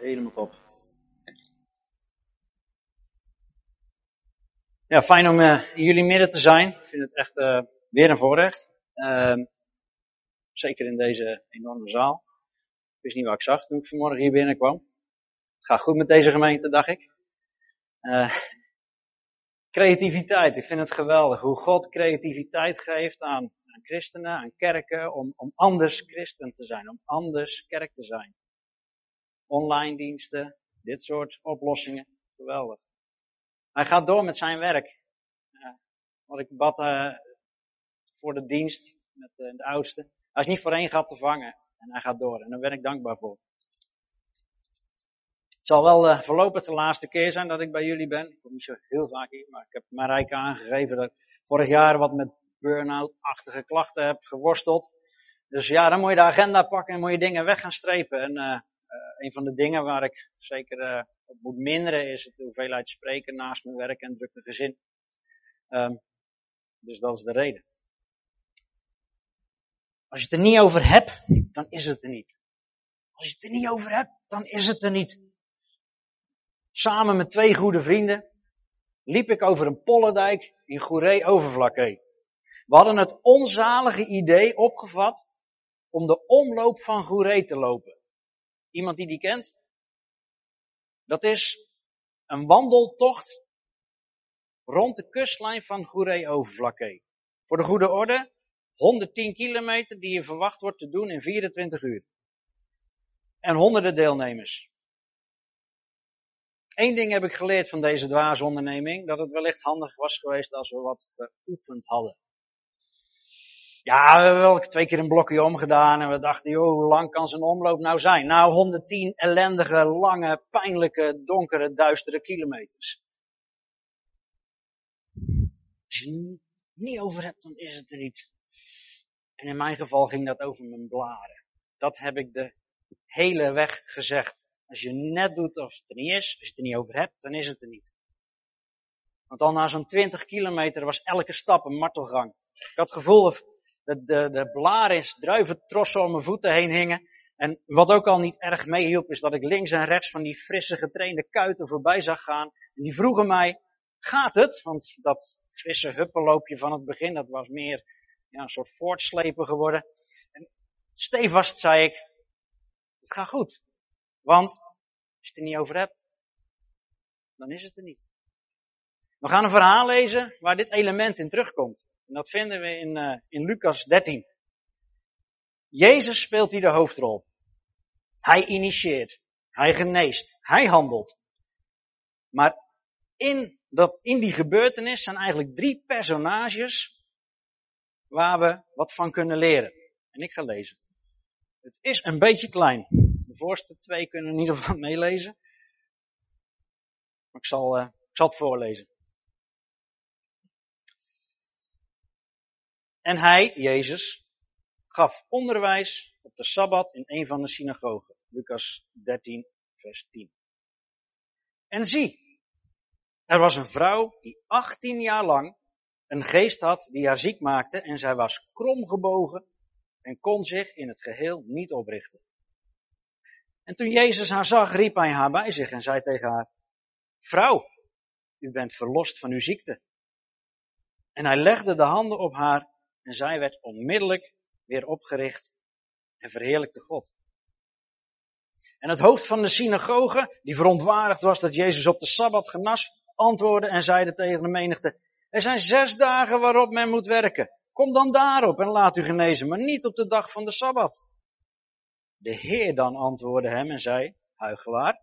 Helemaal top. Ja, fijn om uh, in jullie midden te zijn. Ik vind het echt uh, weer een voorrecht. Uh, zeker in deze enorme zaal. Ik wist niet wat ik zag toen ik vanmorgen hier binnenkwam. Het gaat goed met deze gemeente, dacht ik. Uh, creativiteit, ik vind het geweldig hoe God creativiteit geeft aan, aan christenen, aan kerken, om, om anders christen te zijn, om anders kerk te zijn online diensten, dit soort oplossingen. Geweldig. Hij gaat door met zijn werk. Uh, wat ik bad uh, voor de dienst met uh, de oudste. Hij is niet voor één gat te vangen. En hij gaat door. En daar ben ik dankbaar voor. Het zal wel voorlopig de laatste keer zijn dat ik bij jullie ben. Ik kom niet zo heel vaak hier, maar ik heb mijn rijke aangegeven dat ik vorig jaar wat met burn-out-achtige klachten heb geworsteld. Dus ja, dan moet je de agenda pakken en moet je dingen weg gaan strepen. En uh, een van de dingen waar ik zeker uh, op moet minderen is de hoeveelheid spreken naast mijn werk en drukke gezin. Um, dus dat is de reden. Als je het er niet over hebt, dan is het er niet. Als je het er niet over hebt, dan is het er niet. Samen met twee goede vrienden liep ik over een pollendijk in Goeree Overvlakke. We hadden het onzalige idee opgevat om de omloop van Goeree te lopen. Iemand die die kent? Dat is een wandeltocht rond de kustlijn van Goeree-Overflakkee. Voor de goede orde, 110 kilometer die je verwacht wordt te doen in 24 uur. En honderden deelnemers. Eén ding heb ik geleerd van deze dwaasonderneming, dat het wellicht handig was geweest als we wat geoefend hadden. Ja, we hebben wel twee keer een blokje omgedaan en we dachten, joh, hoe lang kan zijn omloop nou zijn? Nou, 110 ellendige, lange, pijnlijke, donkere, duistere kilometers. Als je het niet over hebt, dan is het er niet. En in mijn geval ging dat over mijn blaren. Dat heb ik de hele weg gezegd. Als je net doet of het er niet is, als je het er niet over hebt, dan is het er niet. Want al na zo'n 20 kilometer was elke stap een martelgang. Ik had het gevoel of de, de, de blaren, druiventrossen om mijn voeten heen hingen. En wat ook al niet erg meehielp, is dat ik links en rechts van die frisse getrainde kuiten voorbij zag gaan. En die vroegen mij, gaat het? Want dat frisse huppenloopje van het begin, dat was meer ja, een soort voortslepen geworden. En stevast zei ik, het gaat goed. Want, als je het er niet over hebt, dan is het er niet. We gaan een verhaal lezen waar dit element in terugkomt. En dat vinden we in, uh, in Lucas 13. Jezus speelt hier de hoofdrol. Hij initieert. Hij geneest. Hij handelt. Maar in, dat, in die gebeurtenis zijn eigenlijk drie personages waar we wat van kunnen leren. En ik ga lezen. Het is een beetje klein. De voorste twee kunnen in ieder geval meelezen. Maar ik zal, uh, ik zal het voorlezen. En hij, Jezus, gaf onderwijs op de Sabbat in een van de synagogen. Lucas 13, vers 10. En zie, er was een vrouw die 18 jaar lang een geest had die haar ziek maakte en zij was kromgebogen en kon zich in het geheel niet oprichten. En toen Jezus haar zag, riep hij haar bij zich en zei tegen haar, vrouw, u bent verlost van uw ziekte. En hij legde de handen op haar en zij werd onmiddellijk weer opgericht en verheerlijkte God. En het hoofd van de synagoge, die verontwaardigd was dat Jezus op de Sabbat genas, antwoordde en zeide tegen de menigte, er zijn zes dagen waarop men moet werken. Kom dan daarop en laat u genezen, maar niet op de dag van de Sabbat. De Heer dan antwoordde hem en zei, huigelaar,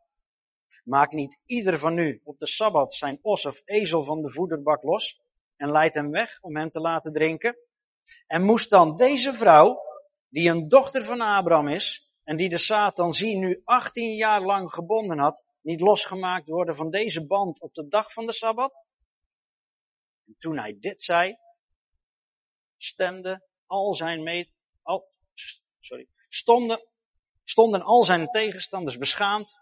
maak niet ieder van u op de Sabbat zijn os of ezel van de voederbak los en leidt hem weg om hem te laten drinken. En moest dan deze vrouw, die een dochter van Abraham is, en die de Satan zie nu 18 jaar lang gebonden had, niet losgemaakt worden van deze band op de dag van de Sabbat? En toen hij dit zei, stemde al zijn mee, al, sorry, stonden, stonden al zijn tegenstanders beschaamd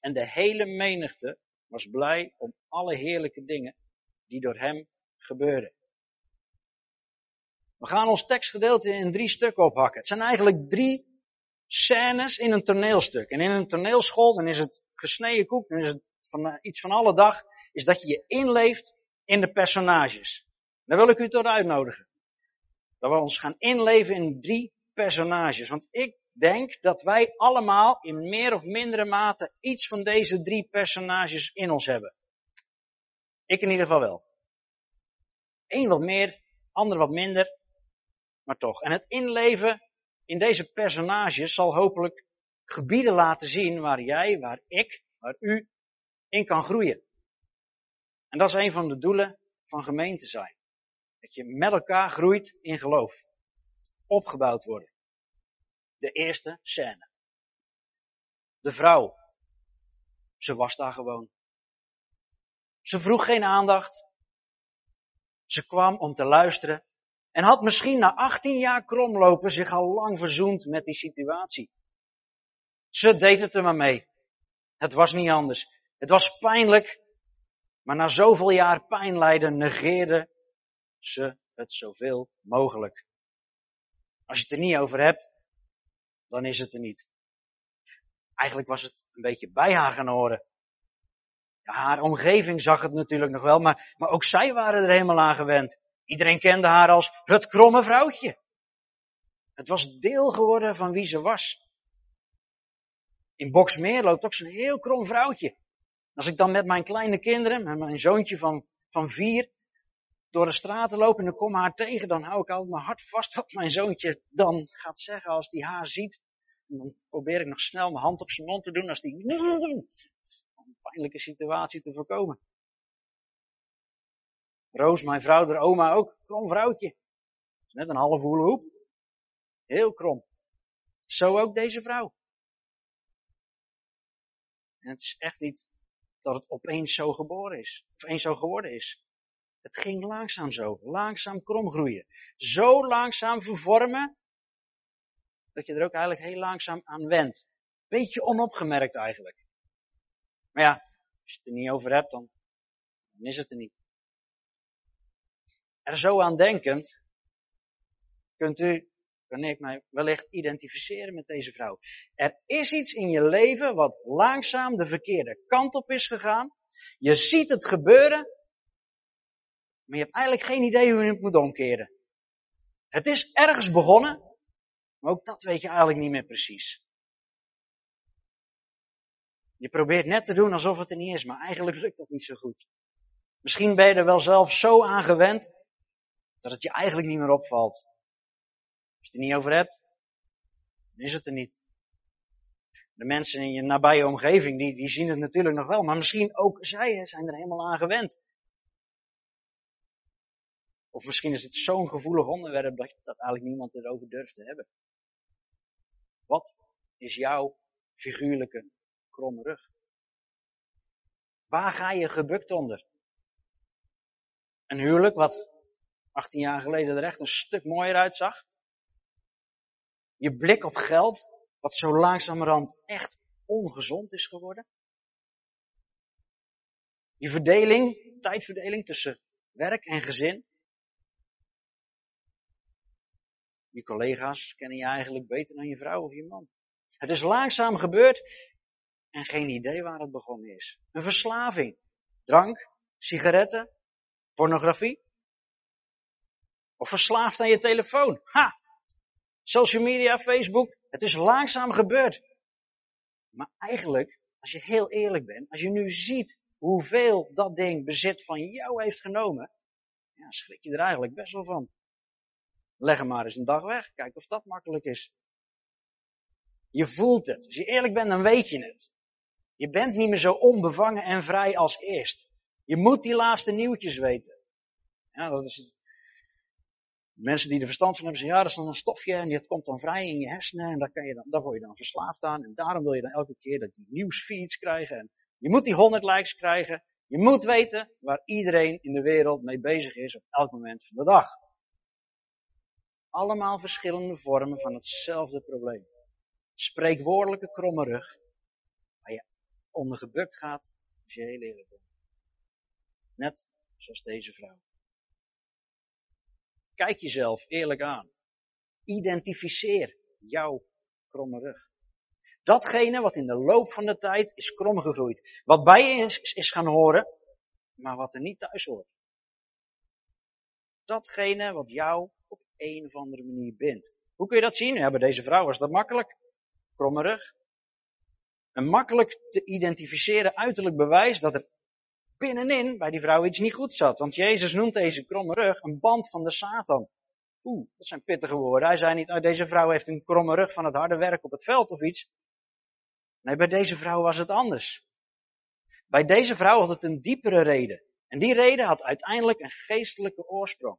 en de hele menigte was blij om alle heerlijke dingen die door hem gebeurden. We gaan ons tekstgedeelte in drie stukken ophakken. Het zijn eigenlijk drie scènes in een toneelstuk. En in een toneelschool, dan is het gesneden koek, dan is het van, uh, iets van alle dag, is dat je je inleeft in de personages. Daar wil ik u tot uitnodigen. Dat we ons gaan inleven in drie personages. Want ik denk dat wij allemaal in meer of mindere mate iets van deze drie personages in ons hebben. Ik in ieder geval wel. Eén wat meer, ander wat minder, maar toch. En het inleven in deze personages zal hopelijk gebieden laten zien waar jij, waar ik, waar u in kan groeien. En dat is een van de doelen van gemeente zijn. Dat je met elkaar groeit in geloof. Opgebouwd worden. De eerste scène. De vrouw. Ze was daar gewoon. Ze vroeg geen aandacht. Ze kwam om te luisteren. En had misschien na 18 jaar kromlopen zich al lang verzoend met die situatie. Ze deed het er maar mee. Het was niet anders. Het was pijnlijk. Maar na zoveel jaar pijnlijden negeerde ze het zoveel mogelijk. Als je het er niet over hebt, dan is het er niet. Eigenlijk was het een beetje bij haar gaan horen. Haar omgeving zag het natuurlijk nog wel, maar, maar ook zij waren er helemaal aan gewend. Iedereen kende haar als het kromme vrouwtje. Het was deel geworden van wie ze was. In Boksmeer loopt ook zo'n heel krom vrouwtje. Als ik dan met mijn kleine kinderen, met mijn zoontje van, van vier, door de straten loop en ik kom haar tegen, dan hou ik altijd mijn hart vast wat mijn zoontje dan gaat zeggen als hij haar ziet. En dan probeer ik nog snel mijn hand op zijn mond te doen als die een pijnlijke situatie te voorkomen. Roos, mijn vrouw, de oma ook, krom vrouwtje. Net een halve hoep. Heel krom. Zo ook deze vrouw. En het is echt niet dat het opeens zo geboren is. Of eens zo geworden is. Het ging langzaam zo. Langzaam krom groeien. Zo langzaam vervormen. Dat je er ook eigenlijk heel langzaam aan wendt. Beetje onopgemerkt eigenlijk. Maar ja, als je het er niet over hebt, dan, dan is het er niet. Er zo aan denkend, kunt u, kan ik mij wellicht identificeren met deze vrouw. Er is iets in je leven wat langzaam de verkeerde kant op is gegaan. Je ziet het gebeuren, maar je hebt eigenlijk geen idee hoe je het moet omkeren. Het is ergens begonnen, maar ook dat weet je eigenlijk niet meer precies. Je probeert net te doen alsof het er niet is, maar eigenlijk lukt dat niet zo goed. Misschien ben je er wel zelf zo aan gewend dat het je eigenlijk niet meer opvalt. Als je het er niet over hebt, dan is het er niet. De mensen in je nabije omgeving, die, die zien het natuurlijk nog wel, maar misschien ook zij zijn er helemaal aan gewend. Of misschien is het zo'n gevoelig onderwerp dat, dat eigenlijk niemand erover durft te hebben. Wat is jouw figuurlijke kromme rug? Waar ga je gebukt onder? Een huwelijk wat 18 jaar geleden er echt een stuk mooier uitzag? Je blik op geld, wat zo langzamerhand echt ongezond is geworden? Je verdeling, tijdverdeling tussen werk en gezin? Je collega's kennen je eigenlijk beter dan je vrouw of je man. Het is langzaam gebeurd en geen idee waar het begonnen is. Een verslaving. Drank, sigaretten, pornografie. Of verslaafd aan je telefoon. Ha! Social media, Facebook. Het is langzaam gebeurd. Maar eigenlijk, als je heel eerlijk bent, als je nu ziet hoeveel dat ding bezit van jou heeft genomen, ja, schrik je er eigenlijk best wel van. Leg hem maar eens een dag weg. Kijk of dat makkelijk is. Je voelt het. Als je eerlijk bent, dan weet je het. Je bent niet meer zo onbevangen en vrij als eerst. Je moet die laatste nieuwtjes weten. Ja, dat is Mensen die er verstand van hebben zeggen, ja, dat is dan een stofje en dat komt dan vrij in je hersenen en daar, kan je dan, daar word je dan verslaafd aan. En daarom wil je dan elke keer dat die nieuwsfeeds krijgen. En je moet die 100 likes krijgen. Je moet weten waar iedereen in de wereld mee bezig is op elk moment van de dag. Allemaal verschillende vormen van hetzelfde probleem. Spreekwoordelijke kromme rug, waar je onder gebukt gaat als je heel eerlijk bent. Net zoals deze vrouw. Kijk jezelf eerlijk aan. Identificeer jouw kromme rug. Datgene wat in de loop van de tijd is krom gegroeid. Wat bij je is, is gaan horen, maar wat er niet thuis hoort. Datgene wat jou op een of andere manier bindt. Hoe kun je dat zien? Ja, bij deze vrouw was dat makkelijk. Kromme rug. Een makkelijk te identificeren uiterlijk bewijs dat er binnenin bij die vrouw iets niet goed zat. Want Jezus noemt deze kromme rug een band van de Satan. Oeh, dat zijn pittige woorden. Hij zei niet, oh, deze vrouw heeft een kromme rug van het harde werk op het veld of iets. Nee, bij deze vrouw was het anders. Bij deze vrouw had het een diepere reden. En die reden had uiteindelijk een geestelijke oorsprong.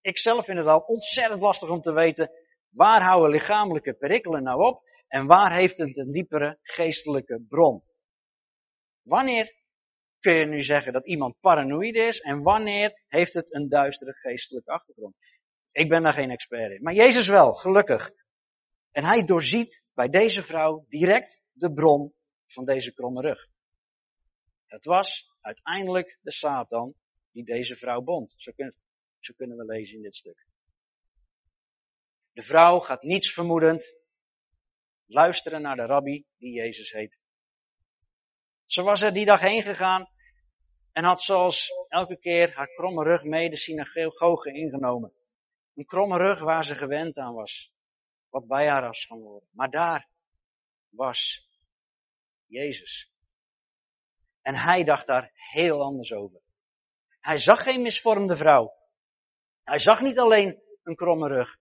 Ik zelf vind het al ontzettend lastig om te weten waar houden lichamelijke perikelen nou op en waar heeft het een diepere geestelijke bron. Wanneer kun je nu zeggen dat iemand paranoïde is en wanneer heeft het een duistere geestelijke achtergrond? Ik ben daar geen expert in, maar Jezus wel, gelukkig. En hij doorziet bij deze vrouw direct de bron van deze kromme rug. Het was uiteindelijk de Satan die deze vrouw bond. Zo kunnen, kunnen we lezen in dit stuk. De vrouw gaat niets vermoedend luisteren naar de rabbi die Jezus heet. Ze was er die dag heen gegaan en had zoals elke keer haar kromme rug mee de synagoge ingenomen. Een kromme rug waar ze gewend aan was. Wat bij haar was geworden. Maar daar was Jezus. En hij dacht daar heel anders over. Hij zag geen misvormde vrouw. Hij zag niet alleen een kromme rug.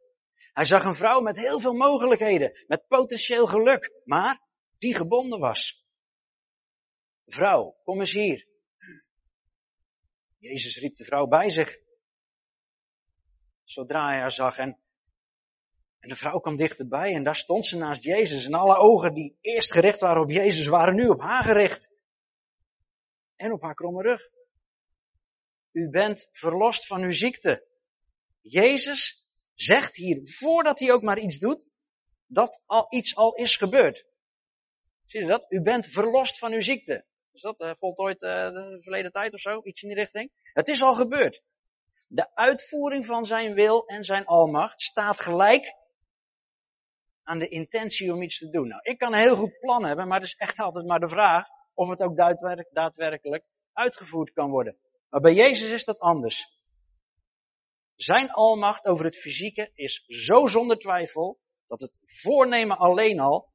Hij zag een vrouw met heel veel mogelijkheden, met potentieel geluk, maar die gebonden was. Vrouw, kom eens hier. Jezus riep de vrouw bij zich. Zodra hij haar zag en, de vrouw kwam dichterbij en daar stond ze naast Jezus en alle ogen die eerst gericht waren op Jezus waren nu op haar gericht. En op haar kromme rug. U bent verlost van uw ziekte. Jezus zegt hier, voordat hij ook maar iets doet, dat al iets al is gebeurd. Zie je dat? U bent verlost van uw ziekte. Is dat uh, voltooid uh, de verleden tijd of zo? Iets in die richting? Het is al gebeurd. De uitvoering van zijn wil en zijn almacht staat gelijk aan de intentie om iets te doen. Nou, ik kan een heel goed plan hebben, maar het is echt altijd maar de vraag of het ook daadwerkelijk uitgevoerd kan worden. Maar bij Jezus is dat anders. Zijn almacht over het fysieke is zo zonder twijfel dat het voornemen alleen al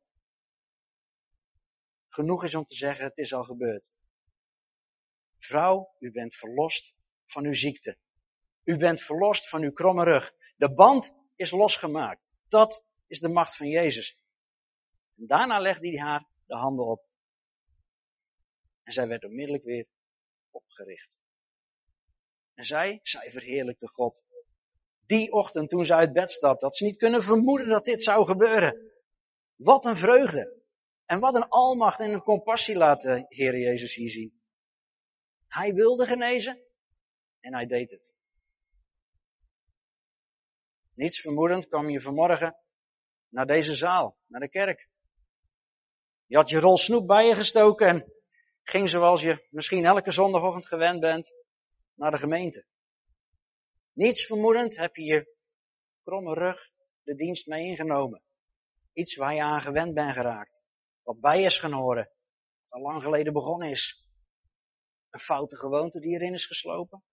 genoeg is om te zeggen het is al gebeurd. Vrouw, u bent verlost van uw ziekte. U bent verlost van uw kromme rug. De band is losgemaakt. Dat is de macht van Jezus. En daarna legde hij haar de handen op. En zij werd onmiddellijk weer opgericht. En zij, zij verheerlijkte God. Die ochtend toen ze uit bed stapte, had ze niet kunnen vermoeden dat dit zou gebeuren. Wat een vreugde. En wat een almacht en een compassie laat de Heer Jezus hier zien. Hij wilde genezen en hij deed het. Niets vermoedend kwam je vanmorgen naar deze zaal, naar de kerk. Je had je rol snoep bij je gestoken en ging zoals je misschien elke zondagochtend gewend bent naar de gemeente. Niets vermoedend heb je je kromme rug de dienst mee ingenomen. Iets waar je aan gewend bent geraakt. Wat bij is gaan horen. Wat al lang geleden begonnen is. Een foute gewoonte die erin is geslopen.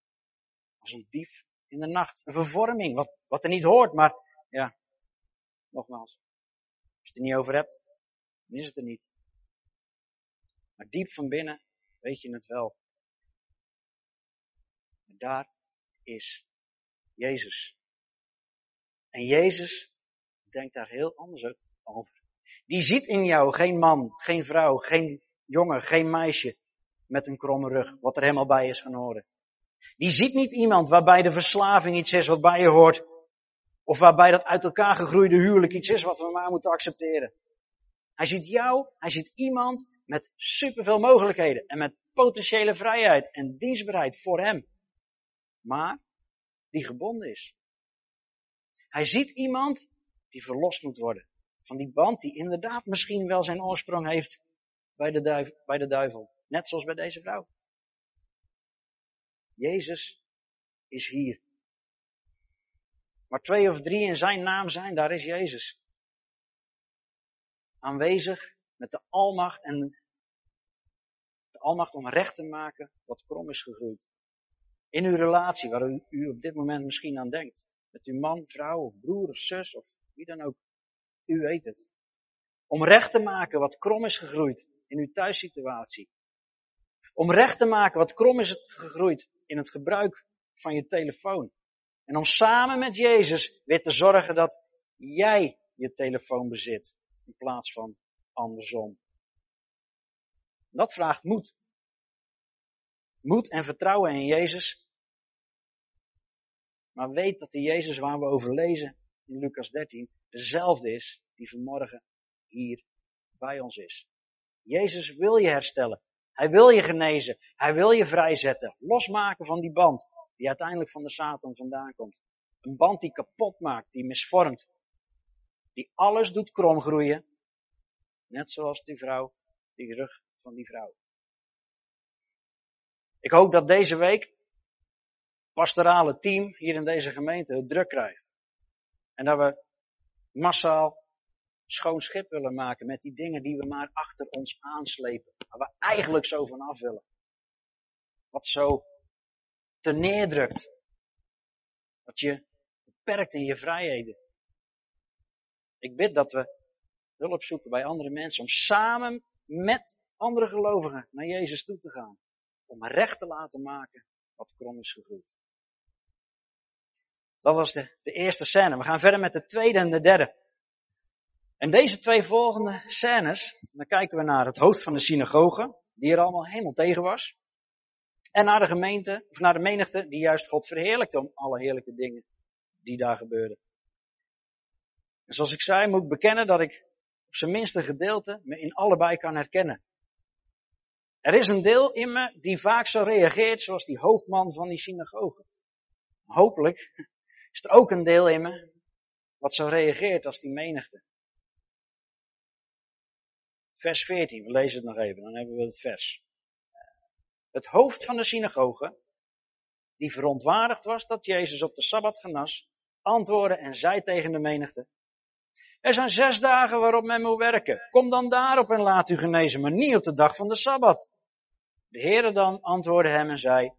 Als een dief in de nacht. Een vervorming, wat, wat er niet hoort, maar ja, nogmaals. Als je het er niet over hebt, dan is het er niet. Maar diep van binnen weet je het wel. Daar is Jezus. En Jezus denkt daar heel anders over. Die ziet in jou geen man, geen vrouw, geen jongen, geen meisje met een kromme rug, wat er helemaal bij is gaan horen. Die ziet niet iemand waarbij de verslaving iets is wat bij je hoort. Of waarbij dat uit elkaar gegroeide huwelijk iets is wat we maar moeten accepteren. Hij ziet jou, hij ziet iemand met superveel mogelijkheden en met potentiële vrijheid en dienstbaarheid voor hem. Maar die gebonden is. Hij ziet iemand die verlost moet worden. Van die band die inderdaad misschien wel zijn oorsprong heeft bij de, duivel, bij de duivel. Net zoals bij deze vrouw. Jezus is hier. Maar twee of drie in zijn naam zijn, daar is Jezus. aanwezig met de almacht en de almacht om recht te maken wat krom is gegroeid. In uw relatie, waar u, u op dit moment misschien aan denkt. Met uw man, vrouw of broer of zus of wie dan ook. U weet het. Om recht te maken wat krom is gegroeid in uw thuissituatie. Om recht te maken wat krom is gegroeid in het gebruik van je telefoon. En om samen met Jezus weer te zorgen dat jij je telefoon bezit. In plaats van andersom. Dat vraagt moed. Moed en vertrouwen in Jezus. Maar weet dat de Jezus waar we over lezen in Lucas 13 dezelfde is die vanmorgen hier bij ons is. Jezus wil je herstellen. Hij wil je genezen. Hij wil je vrijzetten. Losmaken van die band die uiteindelijk van de Satan vandaan komt. Een band die kapot maakt, die misvormt. Die alles doet kromgroeien. Net zoals die vrouw, die rug van die vrouw. Ik hoop dat deze week pastorale team hier in deze gemeente het druk krijgt. En dat we massaal schoon schip willen maken met die dingen die we maar achter ons aanslepen. Waar we eigenlijk zo van af willen. Wat zo te neerdrukt. Wat je beperkt in je vrijheden. Ik bid dat we hulp zoeken bij andere mensen om samen met andere gelovigen naar Jezus toe te gaan. Om recht te laten maken wat krom is gegroeid. Dat was de, de eerste scène. We gaan verder met de tweede en de derde. En deze twee volgende scènes, dan kijken we naar het hoofd van de synagoge, die er allemaal helemaal tegen was. En naar de gemeente, of naar de menigte, die juist God verheerlijkte om alle heerlijke dingen die daar gebeurden. En zoals ik zei, moet ik bekennen dat ik op zijn minste gedeelte me in allebei kan herkennen. Er is een deel in me die vaak zo reageert zoals die hoofdman van die synagoge. Hopelijk is er ook een deel in me wat zo reageert als die menigte. Vers 14, we lezen het nog even, dan hebben we het vers. Het hoofd van de synagoge, die verontwaardigd was dat Jezus op de Sabbat genas, antwoordde en zei tegen de menigte, er zijn zes dagen waarop men moet werken. Kom dan daarop en laat u genezen, maar niet op de dag van de Sabbat. De Heere dan antwoordde hem en zei,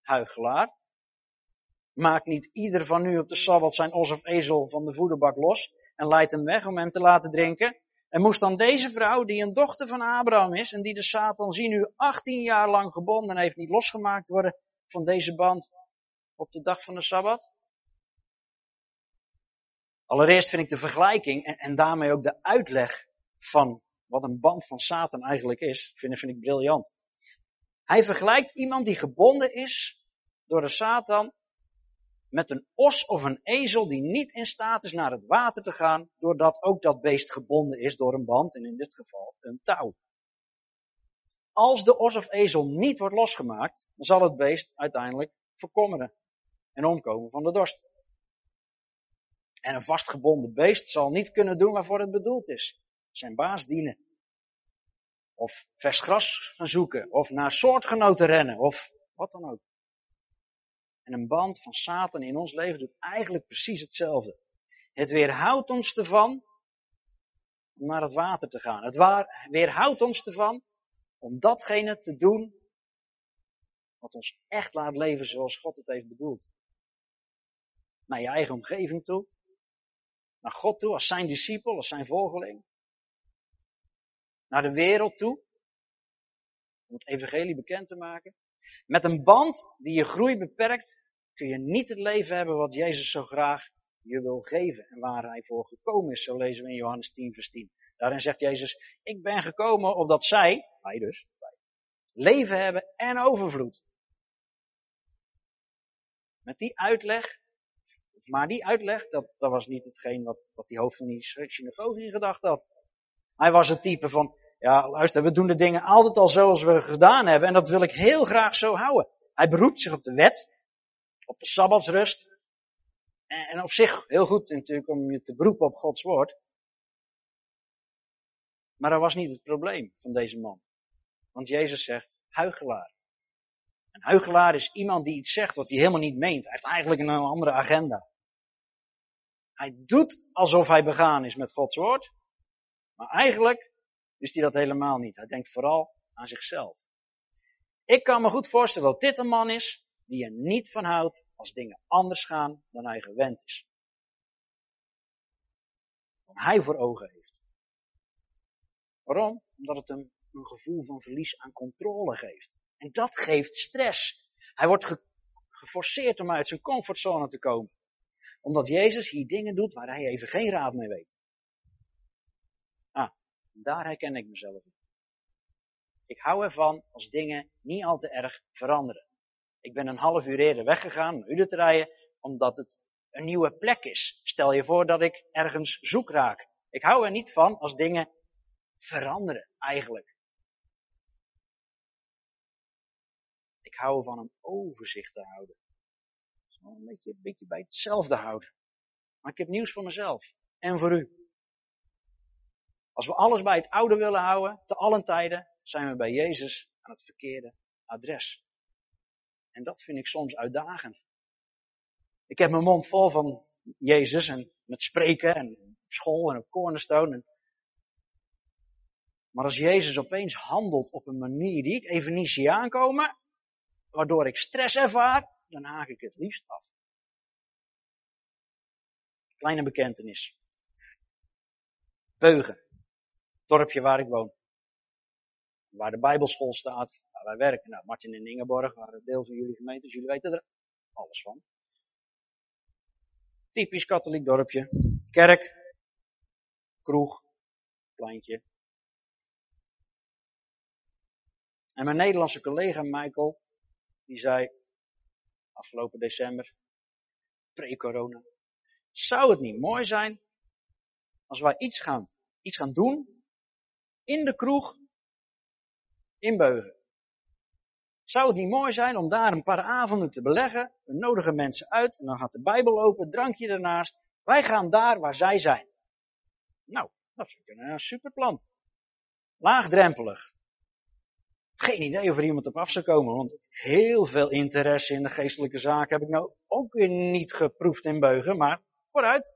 huigelaar, maak niet ieder van u op de Sabbat zijn os of ezel van de voederbak los en leidt hem weg om hem te laten drinken. En moest dan deze vrouw, die een dochter van Abraham is en die de Satan zie nu 18 jaar lang gebonden heeft, niet losgemaakt worden van deze band op de dag van de Sabbat? Allereerst vind ik de vergelijking en, en daarmee ook de uitleg van wat een band van Satan eigenlijk is, vind, vind ik briljant. Hij vergelijkt iemand die gebonden is door de Satan met een os of een ezel die niet in staat is naar het water te gaan, doordat ook dat beest gebonden is door een band en in dit geval een touw. Als de os of ezel niet wordt losgemaakt, dan zal het beest uiteindelijk verkommeren en omkomen van de dorst. En een vastgebonden beest zal niet kunnen doen waarvoor het bedoeld is. Zijn baas dienen. Of vers gras gaan zoeken. Of naar soortgenoten rennen. Of wat dan ook. En een band van Satan in ons leven doet eigenlijk precies hetzelfde. Het weerhoudt ons ervan om naar het water te gaan. Het weerhoudt ons ervan om datgene te doen wat ons echt laat leven zoals God het heeft bedoeld. Naar je eigen omgeving toe, naar God toe als zijn discipel, als zijn volgeling. Naar de wereld toe. Om het evangelie bekend te maken. Met een band die je groei beperkt, kun je niet het leven hebben wat Jezus zo graag je wil geven en waar hij voor gekomen is. Zo lezen we in Johannes 10, vers 10. Daarin zegt Jezus, ik ben gekomen opdat zij, wij dus, leven hebben en overvloed. Met die uitleg maar die uitleg, dat, dat was niet hetgeen wat, wat die hoofd van die synagoge in gedachten had. Hij was het type van, ja luister, we doen de dingen altijd al zoals we gedaan hebben en dat wil ik heel graag zo houden. Hij beroept zich op de wet, op de Sabbatsrust. En, op zich heel goed natuurlijk om je te beroepen op Gods woord. Maar dat was niet het probleem van deze man. Want Jezus zegt, huigelaar. Een huigelaar is iemand die iets zegt wat hij helemaal niet meent. Hij heeft eigenlijk een andere agenda. Hij doet alsof hij begaan is met Gods woord. Maar eigenlijk wist hij dat helemaal niet. Hij denkt vooral aan zichzelf. Ik kan me goed voorstellen dat dit een man is die er niet van houdt als dingen anders gaan dan hij gewend is. Dan hij voor ogen heeft. Waarom? Omdat het hem een gevoel van verlies aan controle geeft. En dat geeft stress. Hij wordt geforceerd om uit zijn comfortzone te komen. Omdat Jezus hier dingen doet waar hij even geen raad mee weet. Daar herken ik mezelf in. Ik hou ervan als dingen niet al te erg veranderen. Ik ben een half uur eerder weggegaan om u te rijden, omdat het een nieuwe plek is. Stel je voor dat ik ergens zoek raak. Ik hou er niet van als dingen veranderen, eigenlijk. Ik hou van een overzicht te houden. Een beetje, een beetje bij hetzelfde houden. Maar ik heb nieuws voor mezelf en voor u. Als we alles bij het oude willen houden, te allen tijden, zijn we bij Jezus aan het verkeerde adres. En dat vind ik soms uitdagend. Ik heb mijn mond vol van Jezus en met spreken en school en op cornerstone. Maar als Jezus opeens handelt op een manier die ik even niet zie aankomen, waardoor ik stress ervaar, dan haak ik het liefst af. Kleine bekentenis. Beugen. Dorpje waar ik woon. Waar de Bijbelschool staat, waar wij werken. Nou, Martin en Ingeborg waren deel van jullie gemeente, jullie weten er alles van. Typisch katholiek dorpje. Kerk, kroeg, pleintje. En mijn Nederlandse collega Michael, die zei afgelopen december, pre-corona, zou het niet mooi zijn als wij iets gaan, iets gaan doen in de kroeg in Beugen? Zou het niet mooi zijn om daar een paar avonden te beleggen? We nodigen mensen uit en dan gaat de Bijbel open, drankje ernaast. Wij gaan daar waar zij zijn. Nou, dat ik een super plan. Laagdrempelig. Geen idee of er iemand op af zou komen, want heel veel interesse in de geestelijke zaken heb ik nou ook weer niet geproefd in Beugen, maar vooruit.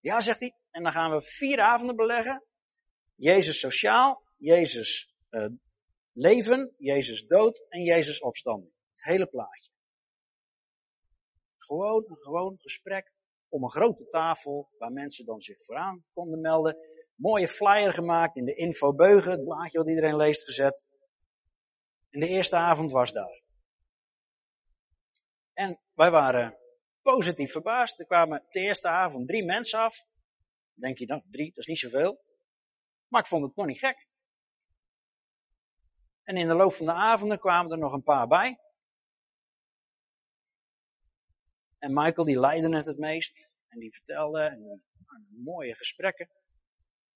Ja, zegt hij. En dan gaan we vier avonden beleggen. Jezus sociaal, Jezus uh, leven, Jezus dood en Jezus opstanding. Het hele plaatje. Gewoon een gewoon gesprek om een grote tafel waar mensen dan zich vooraan konden melden. Mooie flyer gemaakt in de info Beugen, het blaadje wat iedereen leest gezet. En de eerste avond was daar. En wij waren positief verbaasd. Er kwamen de eerste avond drie mensen af. Denk je, nou, drie, dat is niet zoveel. Maar ik vond het nog niet gek. En in de loop van de avonden kwamen er nog een paar bij. En Michael die leidde het het meest. En die vertelde en, uh, mooie gesprekken.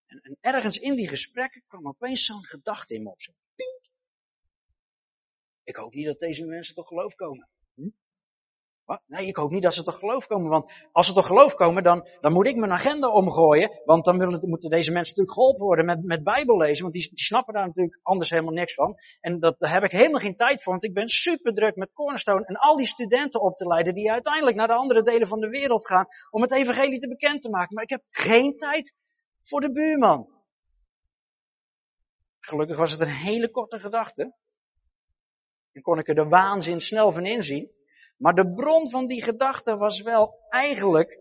En, en, ergens in die gesprekken kwam opeens zo'n gedachte in me op. Zo, ik hoop niet dat deze mensen tot geloof komen. Hm? Nee, ik hoop niet dat ze tot geloof komen. Want als ze tot geloof komen, dan, dan moet ik mijn agenda omgooien. Want dan moeten deze mensen natuurlijk geholpen worden met, met Bijbel lezen. Want die, die snappen daar natuurlijk anders helemaal niks van. En dat, daar heb ik helemaal geen tijd voor. Want ik ben super druk met Cornerstone. En al die studenten op te leiden die uiteindelijk naar de andere delen van de wereld gaan. Om het evangelie te bekend te maken. Maar ik heb geen tijd voor de buurman. Gelukkig was het een hele korte gedachte. En kon ik er de waanzin snel van inzien. Maar de bron van die gedachte was wel eigenlijk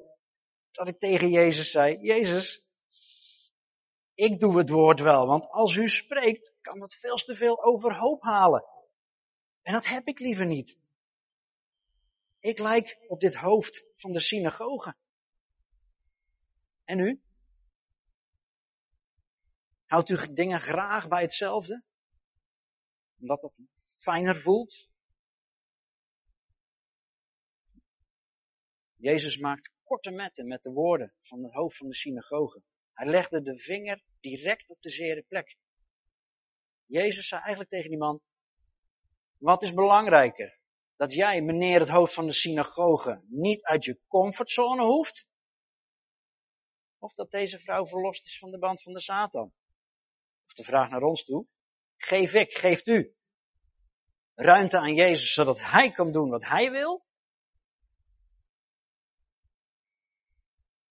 dat ik tegen Jezus zei, Jezus, ik doe het woord wel, want als u spreekt, kan dat veel te veel overhoop halen. En dat heb ik liever niet. Ik lijk op dit hoofd van de synagoge. En u? Houdt u dingen graag bij hetzelfde? Omdat dat fijner voelt? Jezus maakt korte metten met de woorden van het hoofd van de synagoge. Hij legde de vinger direct op de zere plek. Jezus zei eigenlijk tegen die man, wat is belangrijker? Dat jij, meneer het hoofd van de synagoge, niet uit je comfortzone hoeft? Of dat deze vrouw verlost is van de band van de Satan? Of de vraag naar ons toe, geef ik, geeft u ruimte aan Jezus zodat hij kan doen wat hij wil?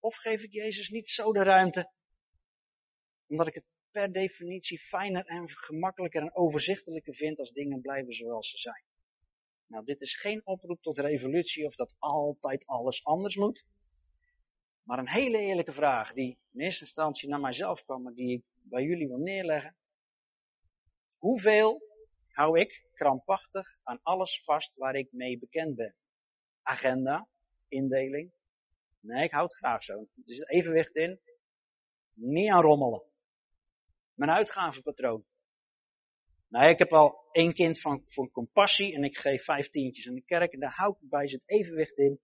Of geef ik Jezus niet zo de ruimte Omdat ik het per definitie fijner en gemakkelijker en overzichtelijker vind als dingen blijven zoals ze zijn. Nou, dit is geen oproep tot revolutie of dat altijd alles anders moet. Maar een hele eerlijke vraag die in eerste instantie naar mijzelf kwam, maar die ik bij jullie wil neerleggen. Hoeveel hou ik krampachtig aan alles vast waar ik mee bekend ben? Agenda, indeling. Nee, ik houd het graag zo. Er zit evenwicht in. Niet aan rommelen. Mijn uitgavenpatroon. Nee, ik heb al één kind van, voor compassie en ik geef vijf tientjes aan de kerk en daar hou ik bij, zit evenwicht in.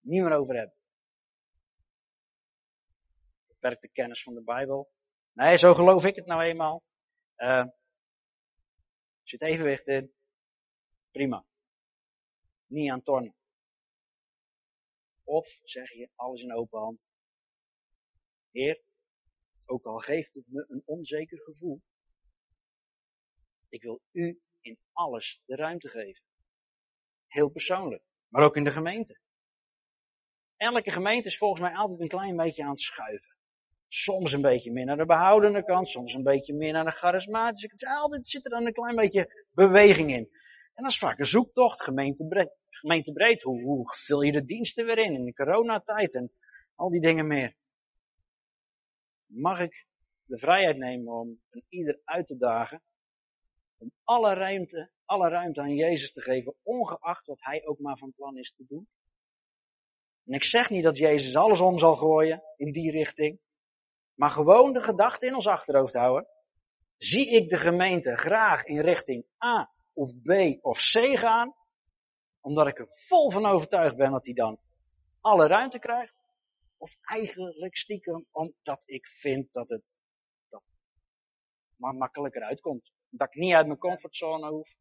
Niet meer over hebben. Beperkte kennis van de Bijbel. Nee, zo geloof ik het nou eenmaal. Uh, zit evenwicht in. Prima. Niet aan tornen. Of zeg je alles in open hand. Heer, ook al geeft het me een onzeker gevoel. Ik wil u in alles de ruimte geven. Heel persoonlijk. Maar ook in de gemeente. Elke gemeente is volgens mij altijd een klein beetje aan het schuiven. Soms een beetje meer naar de behoudende kant, soms een beetje meer naar de charismatische kant. Altijd zit er dan een klein beetje beweging in. En dat is vaak een zoektocht, gemeentebreed. Gemeentebreed. Hoe, hoe vul je de diensten weer in in de coronatijd en al die dingen meer. Mag ik de vrijheid nemen om een ieder uit te dagen om alle ruimte, alle ruimte aan Jezus te geven, ongeacht wat hij ook maar van plan is te doen. En ik zeg niet dat Jezus alles om zal gooien in die richting, maar gewoon de gedachte in ons achterhoofd houden. Zie ik de gemeente graag in richting A of B of C gaan, omdat ik er vol van overtuigd ben dat hij dan alle ruimte krijgt? Of eigenlijk stiekem omdat ik vind dat het dat maar makkelijker uitkomt. Dat ik niet uit mijn comfortzone hoef.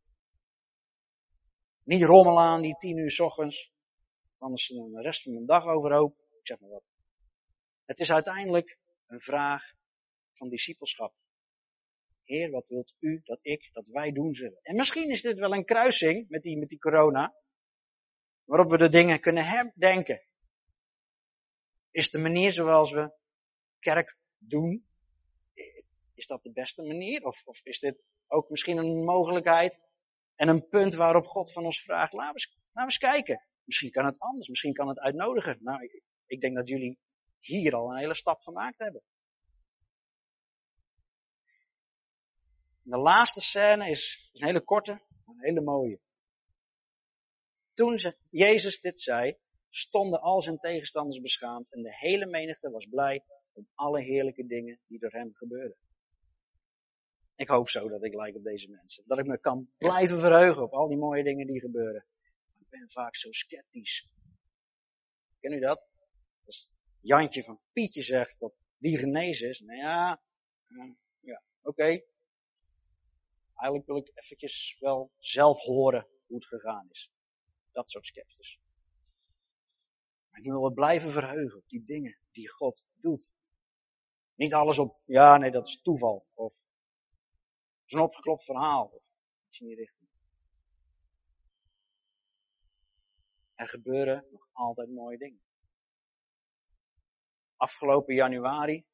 Niet rommelen aan die tien uur s ochtends. Anders de rest van mijn dag overhoop. Ik zeg maar wat. Het is uiteindelijk een vraag van discipelschap. Heer, wat wilt u dat ik, dat wij doen zullen? En misschien is dit wel een kruising met die, met die corona. Waarop we de dingen kunnen herdenken. Is de manier zoals we kerk doen, is dat de beste manier? Of, of is dit ook misschien een mogelijkheid en een punt waarop God van ons vraagt, laten we eens, laten eens kijken. Misschien kan het anders, misschien kan het uitnodigen. Nou, ik, ik denk dat jullie hier al een hele stap gemaakt hebben. De laatste scène is een hele korte, maar een hele mooie. Toen Jezus dit zei, stonden al zijn tegenstanders beschaamd en de hele menigte was blij om alle heerlijke dingen die door hem gebeurden. Ik hoop zo dat ik lijk op deze mensen. Dat ik me kan blijven verheugen op al die mooie dingen die gebeuren. Maar ik ben vaak zo sceptisch. Ken u dat? Als Jantje van Pietje zegt dat die genezen is. Nou ja, ja oké. Eigenlijk wil ik eventjes wel zelf horen hoe het gegaan is. Dat soort sceptisch. Maar wil wel blijven verheugen op die dingen die God doet. Niet alles op, ja nee dat is toeval. Of is een opgeklopt verhaal. Iets in die richting. Er gebeuren nog altijd mooie dingen. Afgelopen januari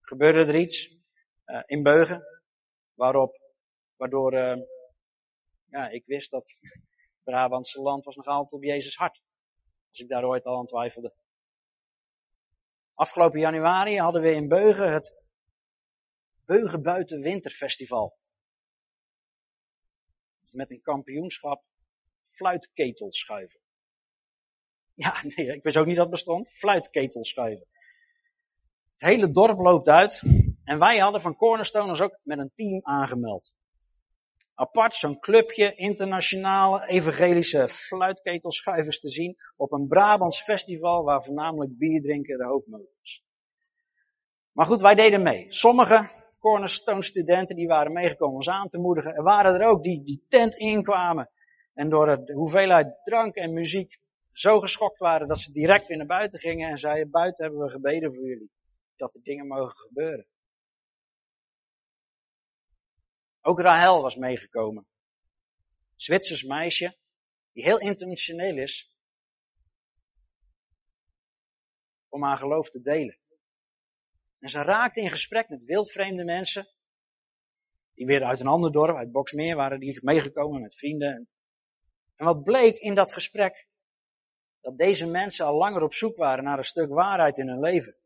gebeurde er iets uh, in Beugen, waarop, waardoor uh, ja, ik wist dat Brabantse land was nog altijd op Jezus hart. Als ik daar ooit al aan twijfelde. Afgelopen januari hadden we in Beugen het Beugen Buiten Winterfestival met een kampioenschap fluitketel schuiven. Ja, nee, ik wist ook niet dat het bestond. Fluitketel schuiven. Het hele dorp loopt uit. En wij hadden van Cornerstoners ook met een team aangemeld. Apart zo'n clubje internationale evangelische fluitketelschuivers te zien op een Brabants festival waar voornamelijk bier drinken de hoofdmoot is. Maar goed, wij deden mee. Sommigen Cornerstone studenten die waren meegekomen ons aan te moedigen. Er waren er ook die die tent inkwamen en door de hoeveelheid drank en muziek zo geschokt waren dat ze direct weer naar buiten gingen en zeiden, buiten hebben we gebeden voor jullie. Dat er dingen mogen gebeuren. Ook Rahel was meegekomen. Zwitsers meisje, die heel internationeel is, om haar geloof te delen. En ze raakte in gesprek met wildvreemde mensen. Die weer uit een ander dorp, uit Boksmeer, waren die meegekomen met vrienden. En wat bleek in dat gesprek? Dat deze mensen al langer op zoek waren naar een stuk waarheid in hun leven.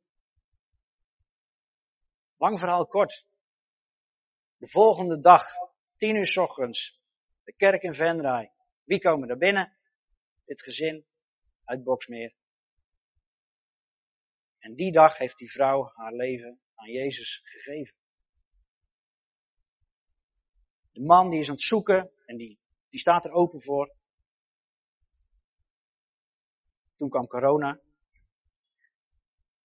Lang verhaal kort. De volgende dag, tien uur s ochtends, de kerk in Venray. Wie komen er binnen? Dit gezin uit Boksmeer. En die dag heeft die vrouw haar leven aan Jezus gegeven. De man die is aan het zoeken en die, die staat er open voor. Toen kwam corona.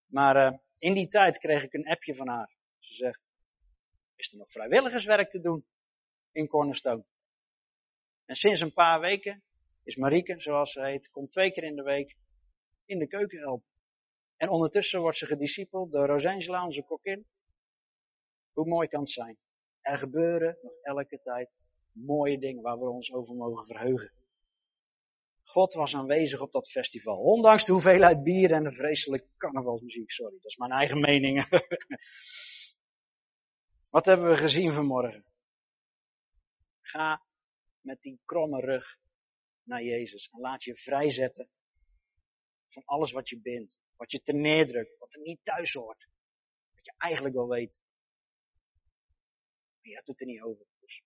Maar uh, in die tijd kreeg ik een appje van haar. Ze zegt, is nog vrijwilligerswerk te doen in Cornerstone? En sinds een paar weken is Marieke, zoals ze heet, komt twee keer in de week in de keuken helpen. En ondertussen wordt ze gediscipeld door Rosangela, onze kokkin. Hoe mooi kan het zijn? Er gebeuren nog elke tijd mooie dingen waar we ons over mogen verheugen. God was aanwezig op dat festival. Ondanks de hoeveelheid bier en de vreselijke carnavalsmuziek. Sorry, dat is mijn eigen mening. Wat hebben we gezien vanmorgen? Ga met die kromme rug naar Jezus en laat je vrijzetten van alles wat je bent. Wat je te neerdrukt, wat er niet thuis hoort. Wat je eigenlijk wel weet. Maar je hebt het er niet over. Dus.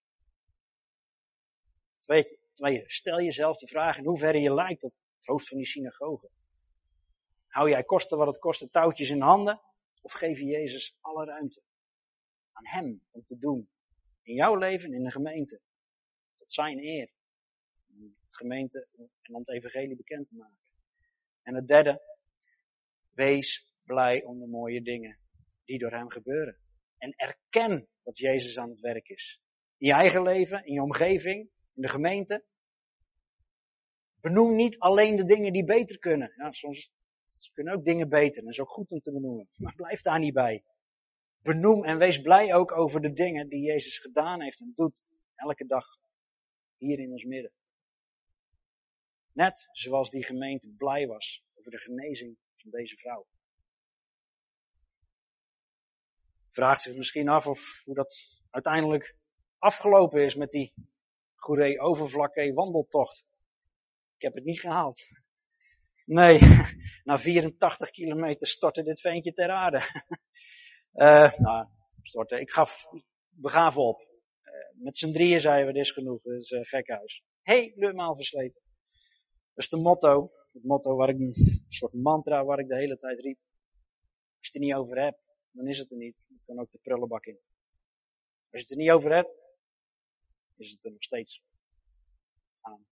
Twee, stel jezelf de vraag in hoeverre je lijkt op het hoofd van die synagoge. Hou jij kosten wat het kost touwtjes in handen? Of geef je Jezus alle ruimte? Aan Hem om te doen. In jouw leven, in de gemeente. Tot zijn eer. Om gemeente en om het evangelie bekend te maken. En het derde, Wees blij om de mooie dingen die door hem gebeuren. En erken dat Jezus aan het werk is. In je eigen leven, in je omgeving, in de gemeente. Benoem niet alleen de dingen die beter kunnen. Ja, soms kunnen ook dingen beter. Dat is ook goed om te benoemen. Maar blijf daar niet bij. Benoem en wees blij ook over de dingen die Jezus gedaan heeft en doet. Elke dag. Hier in ons midden. Net zoals die gemeente blij was over de genezing van deze vrouw. Vraagt zich misschien af of hoe dat uiteindelijk afgelopen is met die Goeree Overvlakke wandeltocht. Ik heb het niet gehaald. Nee, na 84 kilometer stortte dit veentje ter aarde. Uh, nou, stortte. Ik gaf, we gaven op. Uh, met z'n drieën zeiden we, dit is genoeg, dit is uh, gekhuis. Helemaal versleten. Is de motto het motto waar ik, een soort mantra waar ik de hele tijd riep. Als je het er niet over hebt, dan is het er niet. Het kan ook de prullenbak in. Als je het er niet over hebt, is het er nog steeds aan.